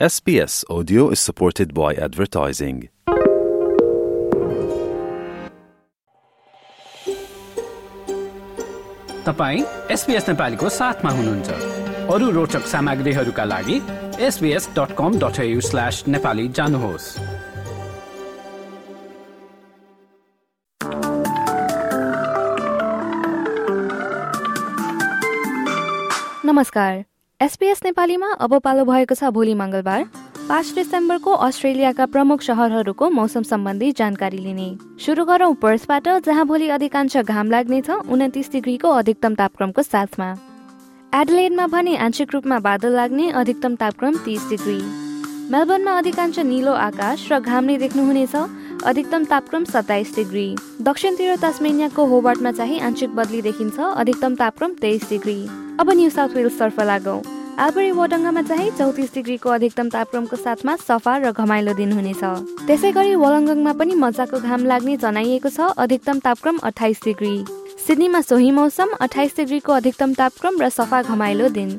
SBS Audio is supported by advertising. तपाईँ SBS नेपालीको साथमा हुनुहुन्छ अरू रोचक सामग्रीहरूका लागि SBS dot com dot slash Nepali जानुहोस् नमस्कार एसपीएस नेपालीमा अब पालो भएको छ भोलि मङ्गलबार। पाँच डिसेम्बरको अस्ट्रेलियाका प्रमुख सहरहरूको मौसम सम्बन्धी जानकारी लिने। सुरु गरौँ पर्सबाट जहाँ भोलि अधिकांश घाम लाग्नेछ उन्तिस डिग्रीको अधिकतम तापक्रमको साथमा। एडलेडमा भने आंशिक रूपमा बादल लाग्ने अधिकतम तापक्रम तिस डिग्री। मेलबर्नमा अधिकांश निलो आकाश र घाम नै देख्नुहुनेछ। अधिकतम तापक्रम सत्ताइस डिग्री। दक्षिणतिर तस्मेनियाको होबार्टमा चाहिँ आंशिक बदली देखिन्छ अधिकतम तापक्रम तेइस डिग्री। अब न्यू साउथ वेल्सतर्फ लागौँ। आलबरी वडङ्गामा चाहिँ चौतिस डिग्रीको अधिकतम तापक्रमको साथमा सफा र घमाइलो दिन हुनेछ। त्यसै गरी वलङ्गङमा पनि मजाको घाम लाग्ने जनाइएको छ अधिकतम तापक्रम अठाइस डिग्री। सिडनीमा सोही मौसम अठाइस डिग्रीको अधिकतम तापक्रम र सफा घमाइलो दिन।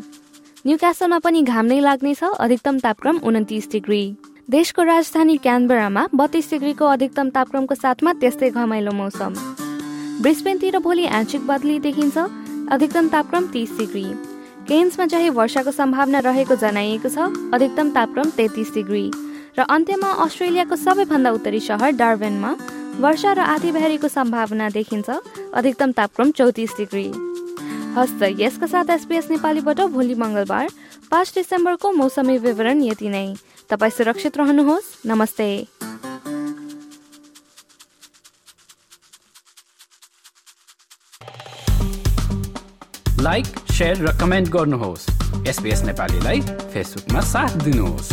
न्युकासलमा पनि घाम नै लाग्नेछ अधिकतम तापक्रम उन्तिस डिग्री। देशको राजधानी क्यानबरामा बत्तीस डिग्रीको अधिकतम तापक्रमको साथमा त्यस्तै घमाइलो मौसम। ब्रिस्बेनतिर भोलि आंशिक बदली देखिन्छ अधिकतम तापक्रम तिस डिग्री। केन्समा चाहिँ वर्षाको सम्भावना रहेको जनाइएको छ अधिकतम तापक्रम तेत्तिस डिग्री। र अन्त्यमा अस्ट्रेलियाको सबैभन्दा उत्तरी सहर डार्बेनमा वर्षा र आधी बहरीको सम्भावना देखिन्छ अधिकतम तापक्रम चौतिस डिग्री। हस्त यसका साथ एसपिएस नेपालीबाट भोलि मङ्गलबार पाँच डिसेम्बरको मौसमी विवरण यति नै। तपाईँ सुरक्षित रहनुहोस्। नमस्ते। लाइक र कमेन्ट गर्नुहोस्। एसपिएस नेपालीलाई फेसबुकमा साथ दिनुहोस्।